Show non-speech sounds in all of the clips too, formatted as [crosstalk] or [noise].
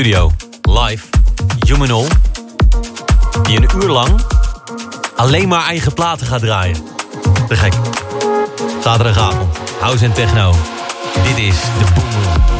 studio. Live. Humanol. Die een uur lang alleen maar eigen platen gaat draaien. Te gek. Zaterdagavond. House en techno. Dit is de Boom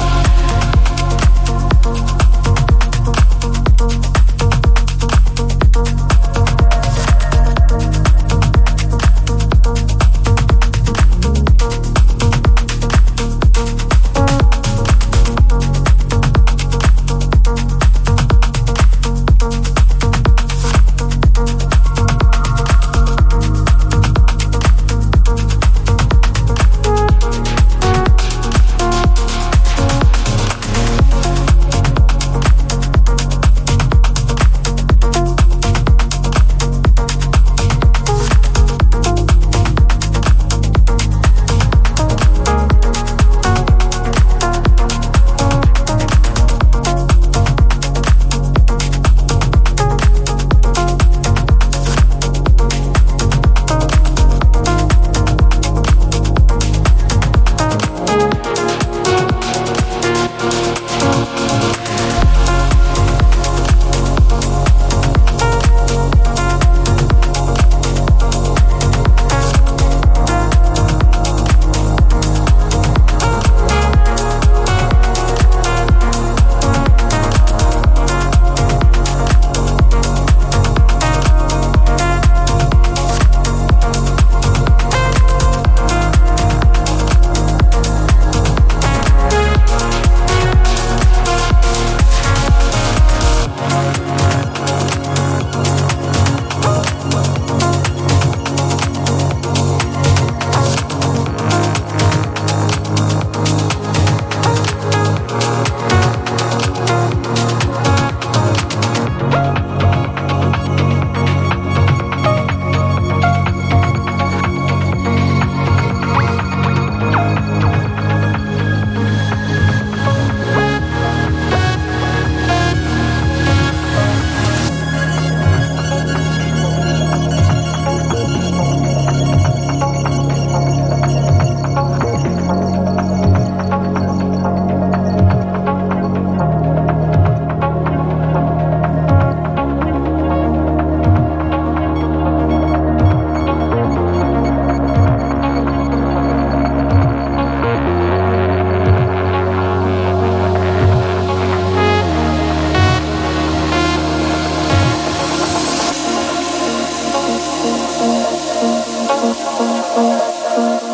うん。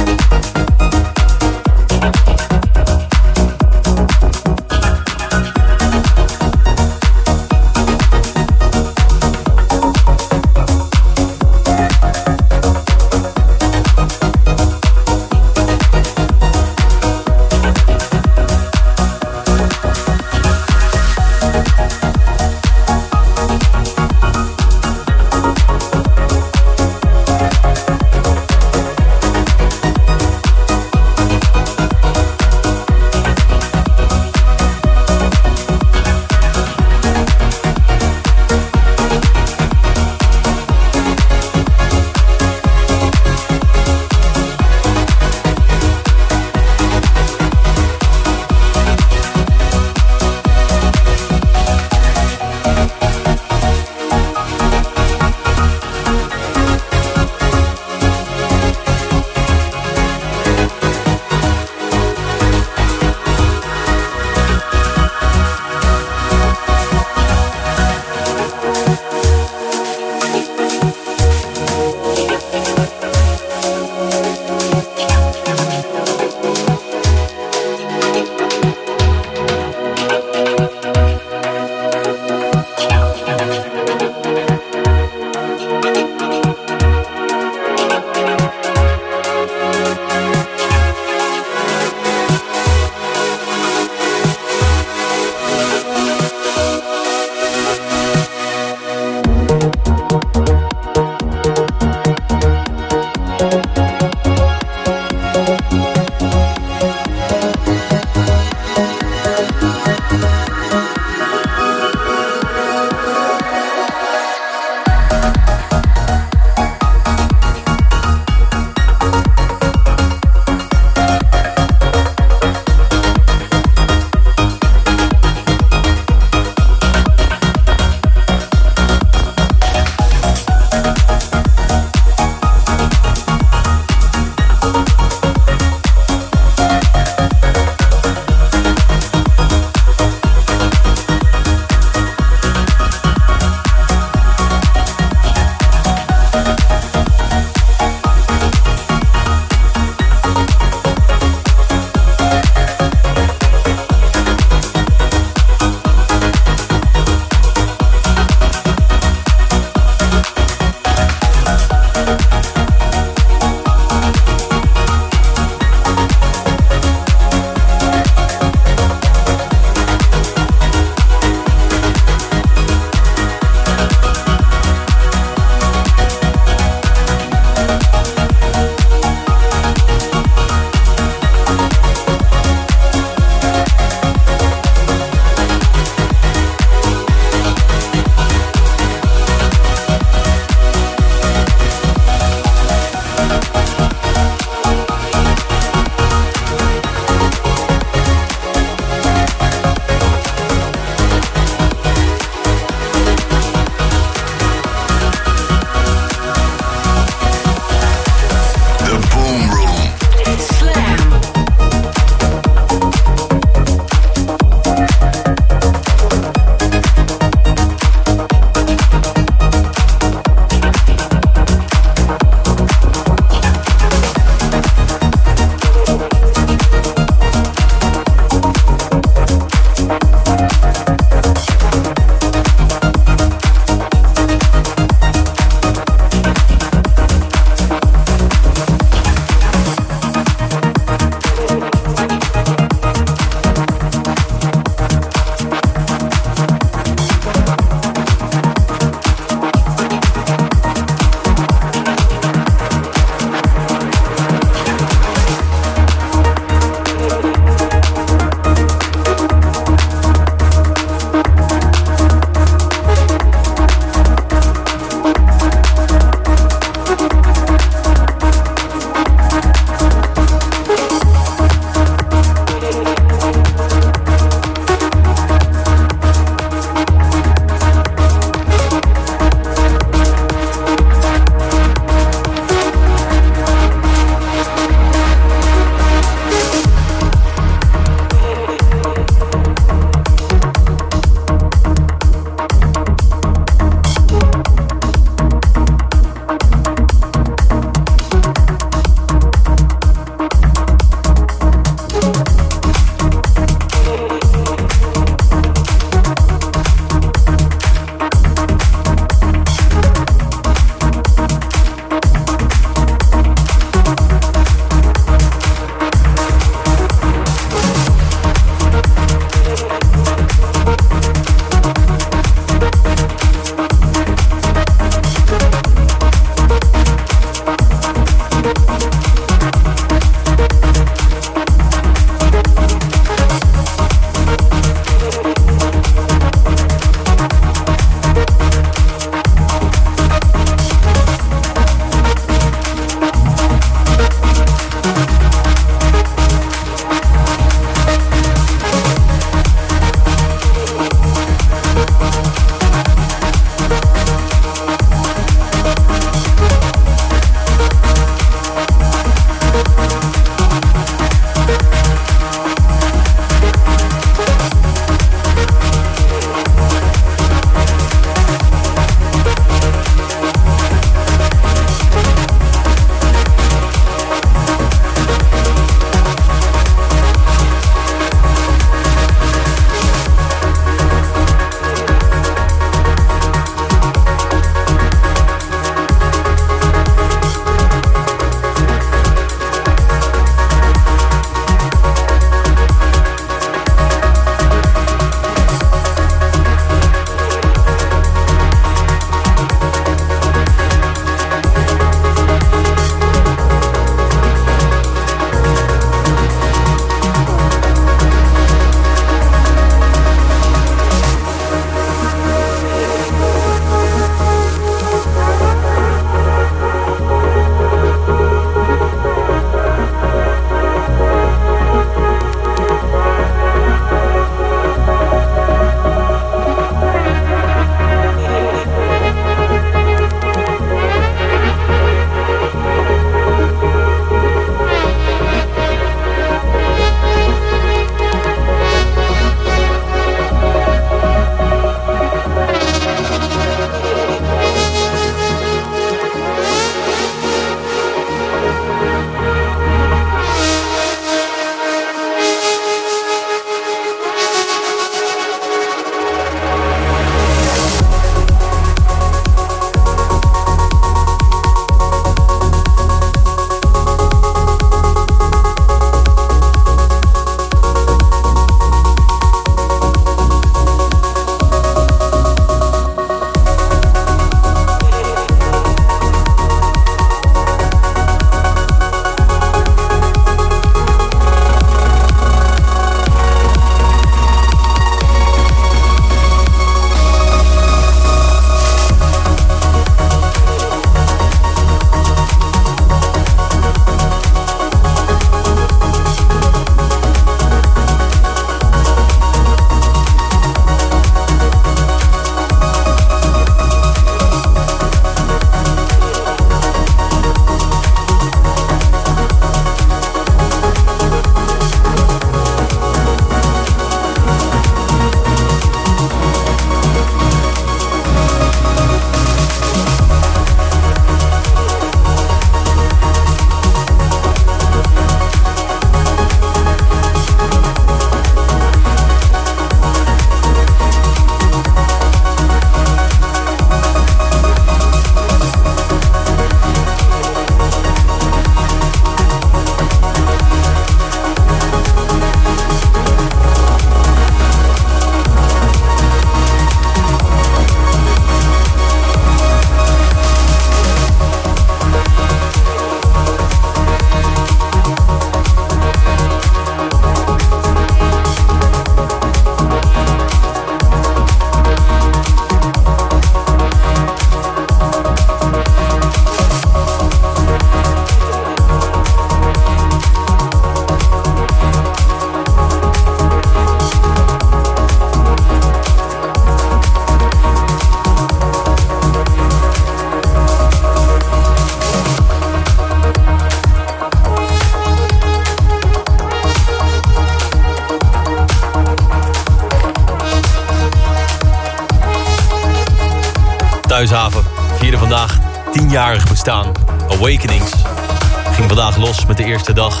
Met de eerste dag.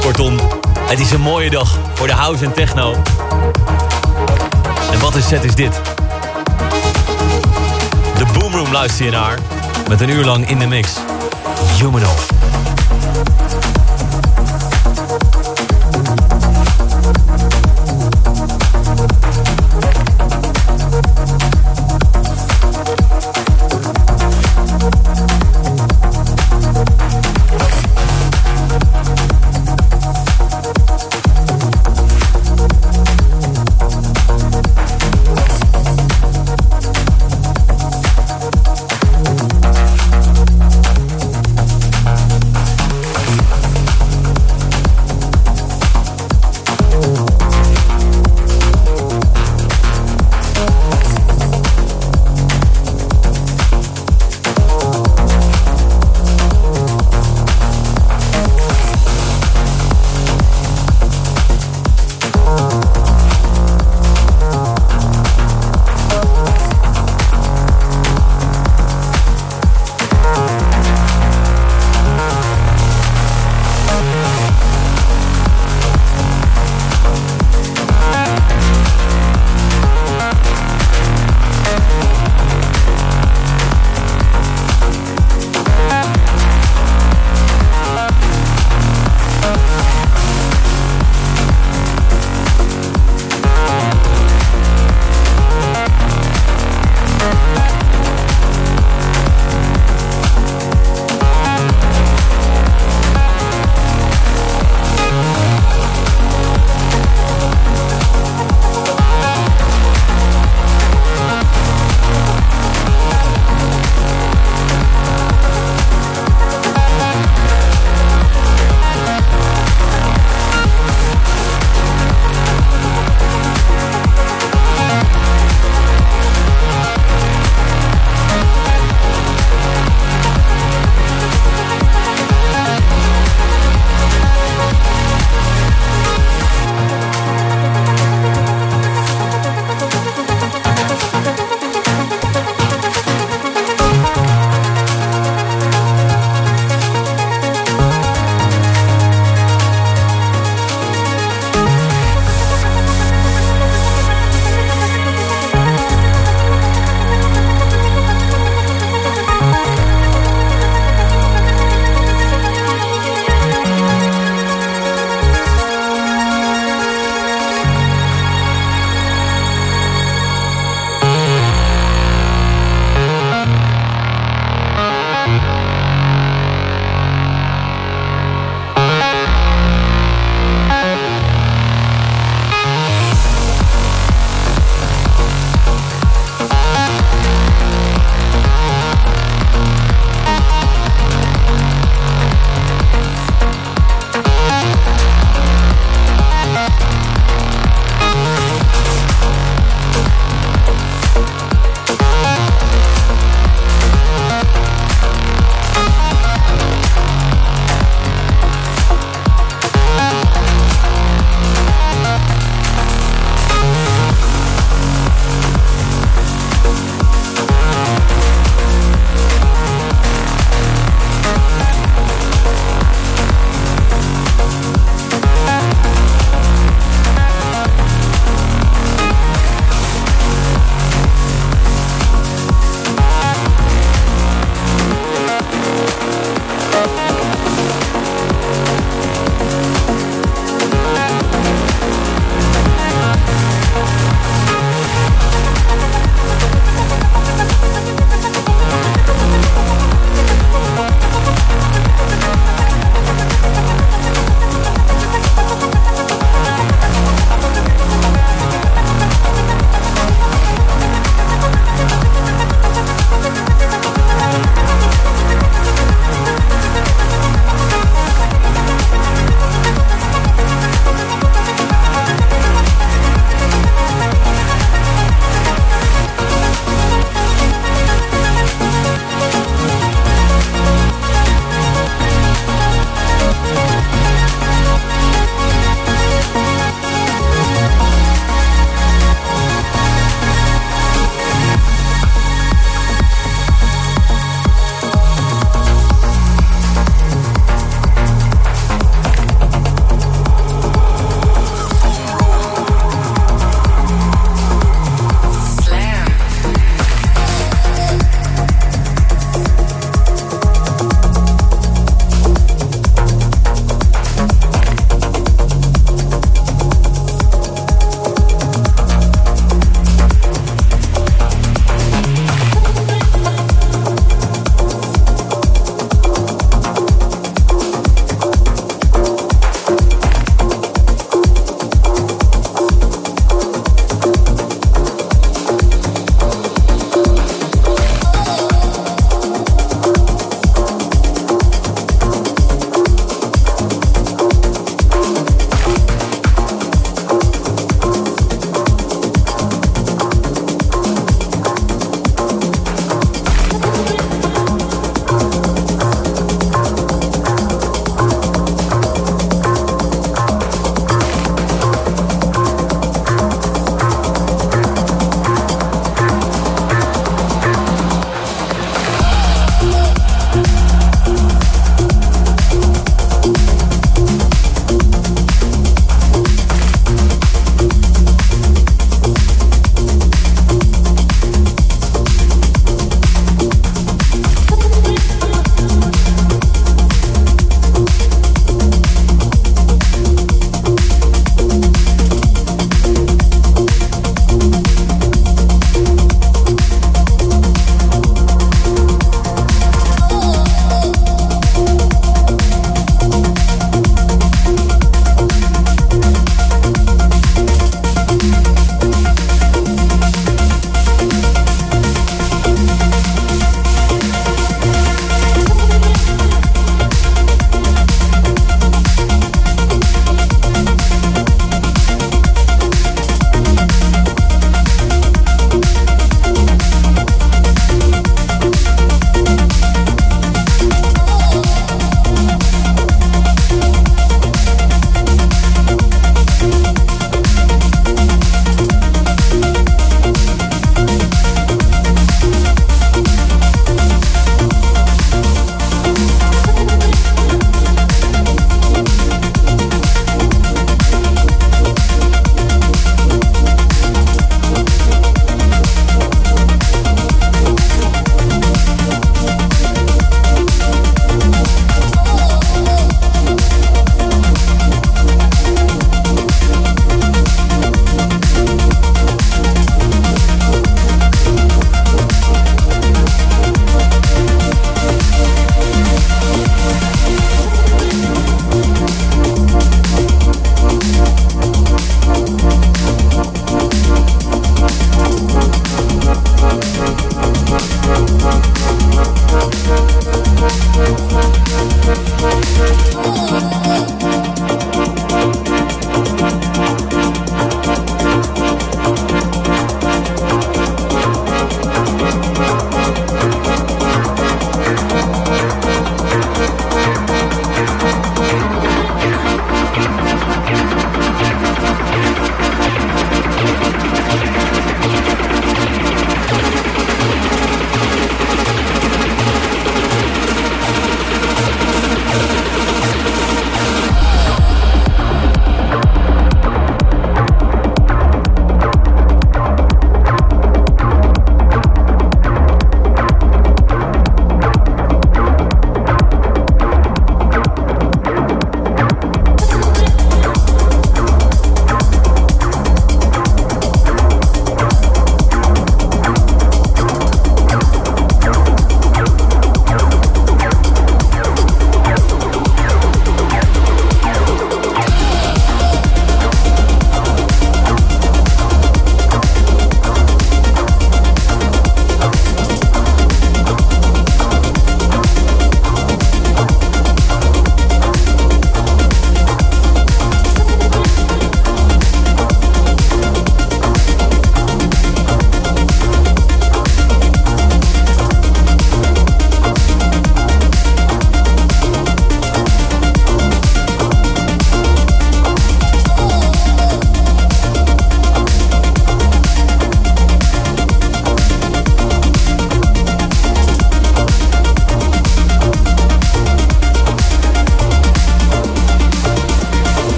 Kortom, het is een mooie dag voor de house en techno. En wat een set is dit? De Boomroom luister je naar. Met een uur lang in de mix. Humano.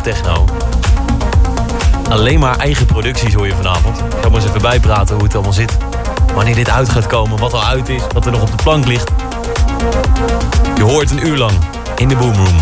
Techno. Alleen maar eigen producties hoor je vanavond. Ik ga maar eens even bijpraten hoe het allemaal zit. Wanneer dit uit gaat komen, wat al uit is, wat er nog op de plank ligt. Je hoort een uur lang in de Boom Room,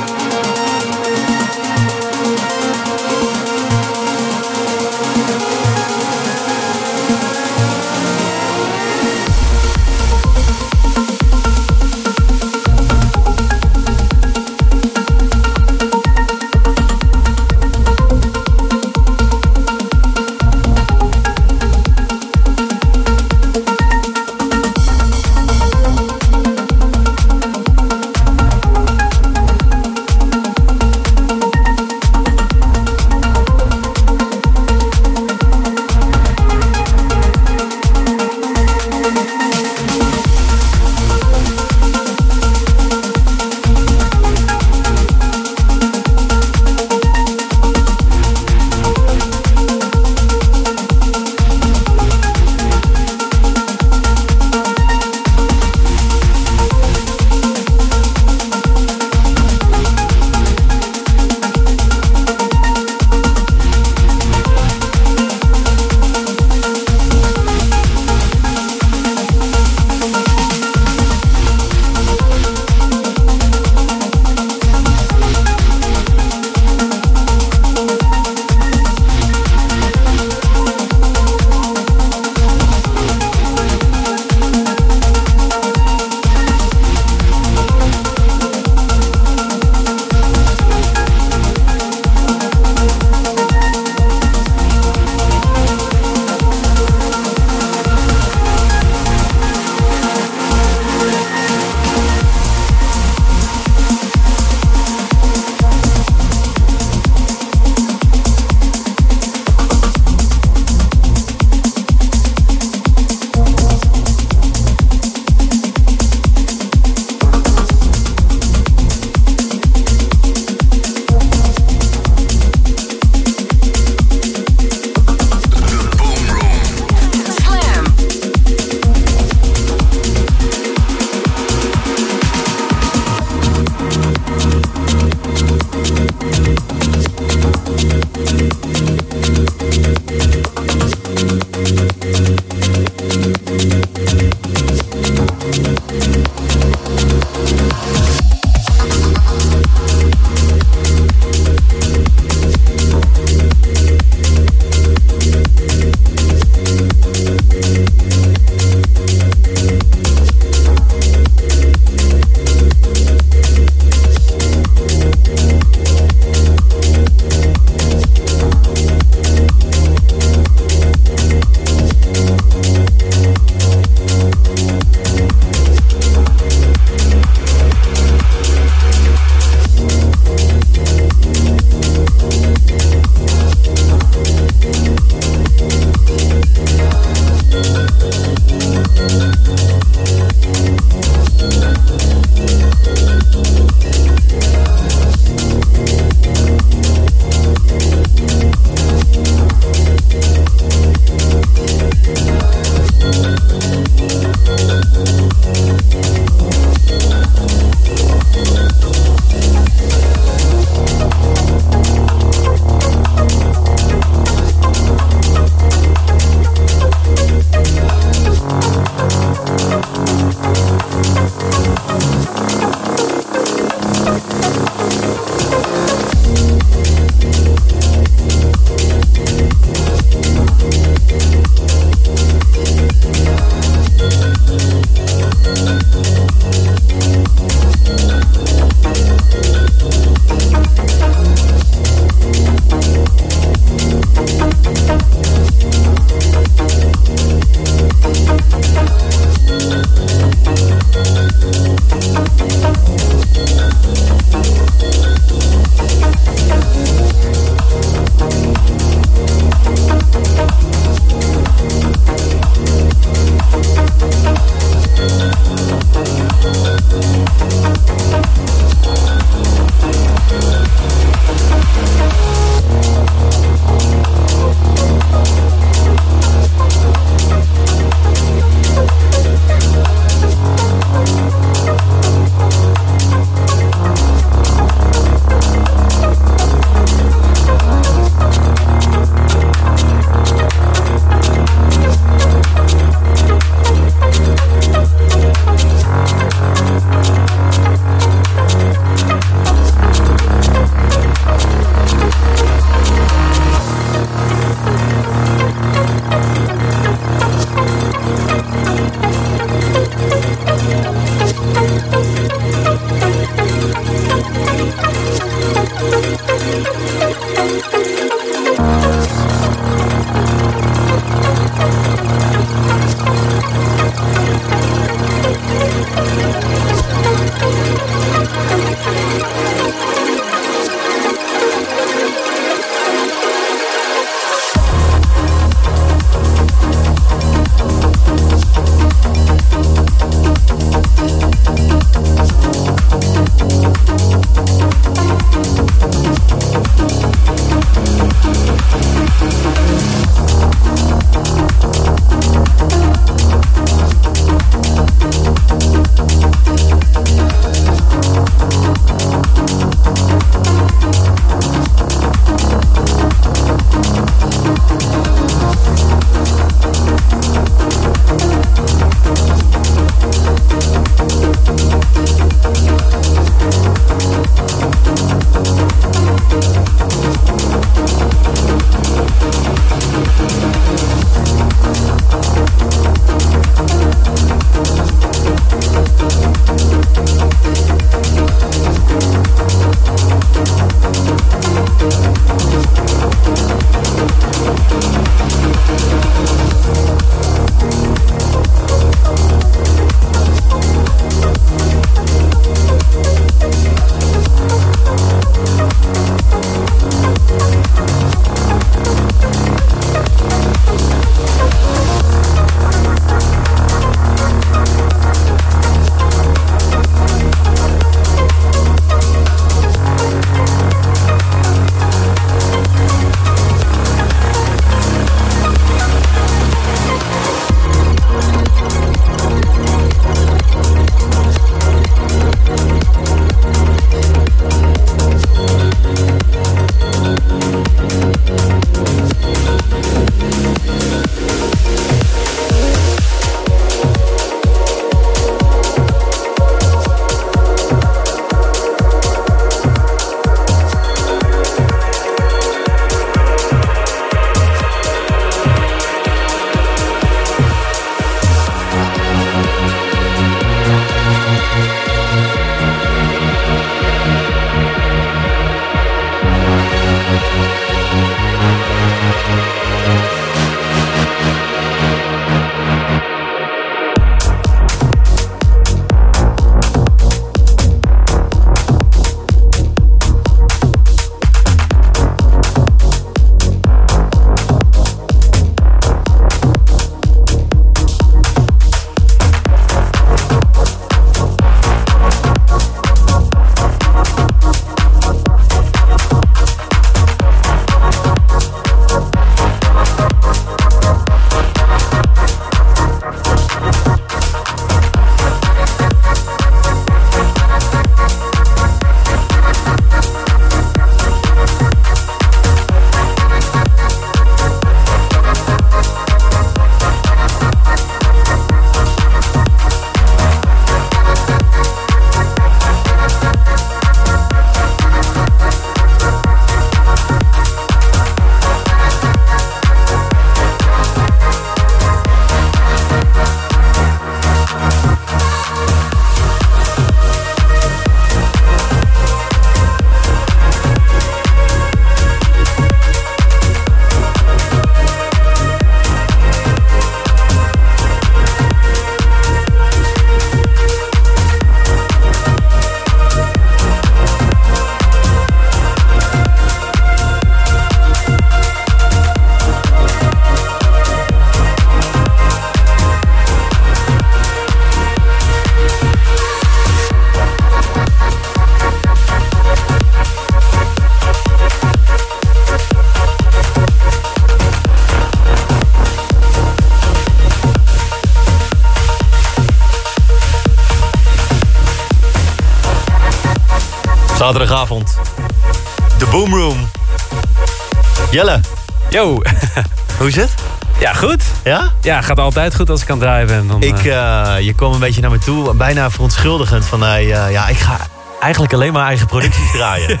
hoe is het? Ja, goed. Ja? Ja, gaat altijd goed als ik aan het draaien ben. Dan, Ik, eh, je kwam een beetje naar me toe, bijna verontschuldigend. Van, eh, ja, ik ga eigenlijk alleen maar eigen producties [laughs] draaien.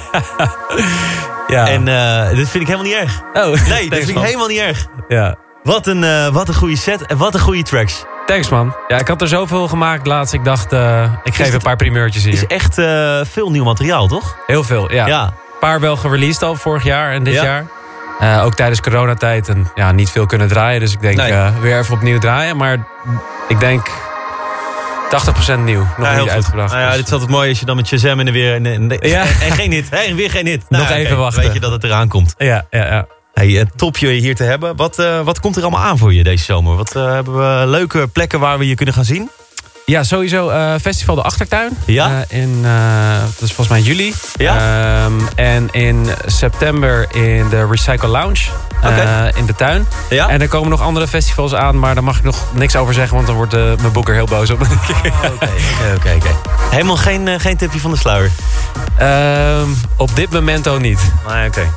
ja. En eh dit vind ik helemaal niet erg. oh, [laughs] Nee, dat vind ik helemaal niet erg. Ja. Wat een, wat een goede set en wat een goede tracks. Thanks, man. Ja, ik had er zoveel gemaakt laatst. Ik dacht, ik geef het- een paar primeurtjes Het is hier. echt veel nieuw materiaal, toch? Heel veel, ja. Ja. Een paar wel gereleased al vorig jaar en dit Ja. jaar. Eh, ook tijdens coronatijd. En ja, niet veel kunnen draaien. Dus ik denk Nee. eh, weer even opnieuw draaien. Maar ik denk 80% nieuw. Nog Ja, niet goed. uitgebracht. Nou ja, Dus, dit is altijd mooi als je dan met Shazam en er weer... En, en, Ja. [laughs] en geen hit. Hè, weer geen hit. Nou, Nog even wachten. Weet je dat het eraan komt. ja, ja, ja. Hey, eh, top je hier te hebben. Wat, wat komt er allemaal aan voor je deze zomer? Wat hebben we leuke plekken waar we je kunnen gaan zien? Ja, sowieso eh, Festival de Achtertuin. Ja? Eh, in, eh, dat is volgens mij juli. Ja? Ehm, en in september in de Recycle Lounge. Oké. in de tuin. Ja? En er komen nog andere festivals aan, maar daar mag ik nog niks over zeggen, want dan wordt mijn boeker heel boos op [laughs] me. Oké, oké, oké. Helemaal geen, geen tipje van de sluier? Ehm, op dit momento niet. Nee, oké.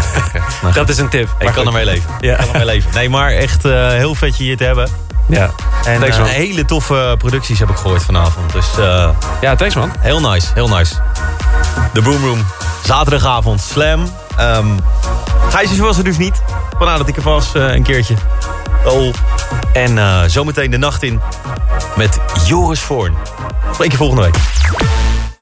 [laughs] Dat is een tip. Ik kan ermee leven. Ja. Ik kan ermee leven. Nee, maar echt heel vet je hier te hebben. Ja. En Thanks, eh, hele toffe producties heb ik gehoord vanavond. Dus eh, ja, thanks man. heel nice, heel nice. De Boom Room, zaterdagavond, Slam. Ehm Gijsjes was er dus niet. Vandaar dat ik er was eh, een keertje. Oh. En zometeen de nacht in met Joris Voorn. Spreek je volgende week.